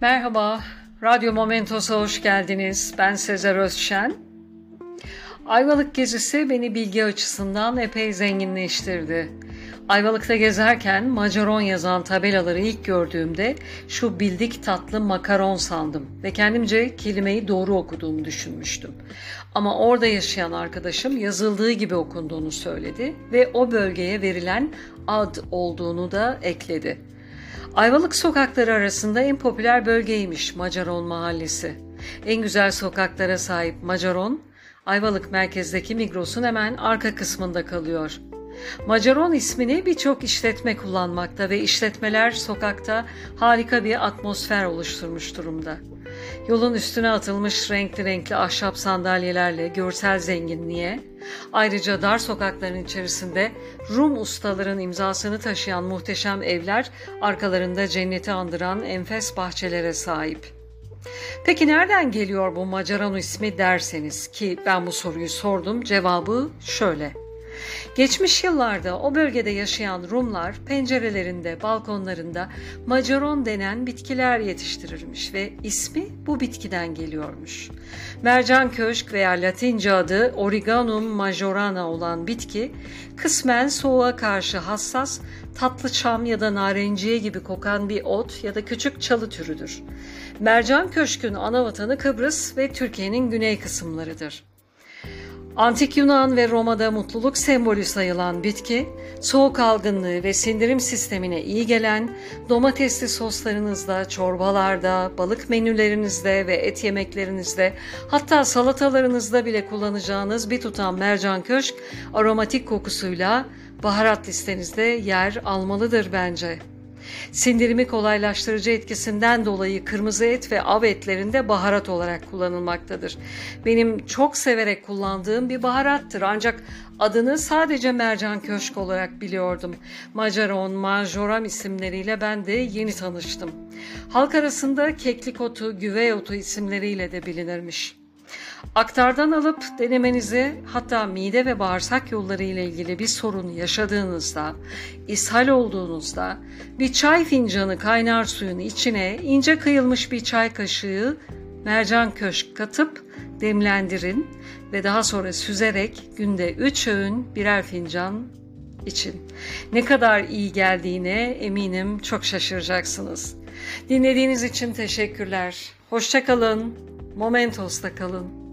Merhaba, Radyo Momentos'a hoş geldiniz. Ben Sezer Özşen. Ayvalık gezisi beni bilgi açısından epey zenginleştirdi. Ayvalık'ta gezerken Macaron yazan tabelaları ilk gördüğümde şu bildik tatlı makaron sandım ve kendimce kelimeyi doğru okuduğumu düşünmüştüm. Ama orada yaşayan arkadaşım yazıldığı gibi okunduğunu söyledi ve o bölgeye verilen ad olduğunu da ekledi. Ayvalık sokakları arasında en popüler bölgeymiş Macaron Mahallesi. En güzel sokaklara sahip Macaron, Ayvalık merkezdeki Migros'un hemen arka kısmında kalıyor. Macaron ismini birçok işletme kullanmakta ve işletmeler sokakta harika bir atmosfer oluşturmuş durumda. Yolun üstüne atılmış renkli renkli ahşap sandalyelerle görsel zenginliğe, ayrıca dar sokakların içerisinde Rum ustaların imzasını taşıyan muhteşem evler arkalarında cenneti andıran enfes bahçelere sahip. Peki nereden geliyor bu Macaron ismi derseniz ki ben bu soruyu sordum cevabı şöyle. Geçmiş yıllarda o bölgede yaşayan Rumlar pencerelerinde, balkonlarında macaron denen bitkiler yetiştirirmiş ve ismi bu bitkiden geliyormuş. Mercan köşk veya Latince adı Origanum majorana olan bitki kısmen soğuğa karşı hassas, tatlı çam ya da narenciye gibi kokan bir ot ya da küçük çalı türüdür. Mercan köşkün ana vatanı Kıbrıs ve Türkiye'nin güney kısımlarıdır. Antik Yunan ve Roma'da mutluluk sembolü sayılan bitki, soğuk algınlığı ve sindirim sistemine iyi gelen, domatesli soslarınızda, çorbalarda, balık menülerinizde ve et yemeklerinizde, hatta salatalarınızda bile kullanacağınız bir tutam mercan köşk aromatik kokusuyla baharat listenizde yer almalıdır bence.'' Sindirimi kolaylaştırıcı etkisinden dolayı kırmızı et ve av etlerinde baharat olarak kullanılmaktadır. Benim çok severek kullandığım bir baharattır ancak adını sadece mercan köşk olarak biliyordum. Macaron, marjoram isimleriyle ben de yeni tanıştım. Halk arasında keklik otu, güvey otu isimleriyle de bilinirmiş. Aktardan alıp denemenizi hatta mide ve bağırsak yolları ile ilgili bir sorun yaşadığınızda, ishal olduğunuzda bir çay fincanı kaynar suyun içine ince kıyılmış bir çay kaşığı mercan köşk katıp demlendirin ve daha sonra süzerek günde 3 öğün birer fincan için. Ne kadar iyi geldiğine eminim çok şaşıracaksınız. Dinlediğiniz için teşekkürler. Hoşçakalın. Momentos'ta kalın.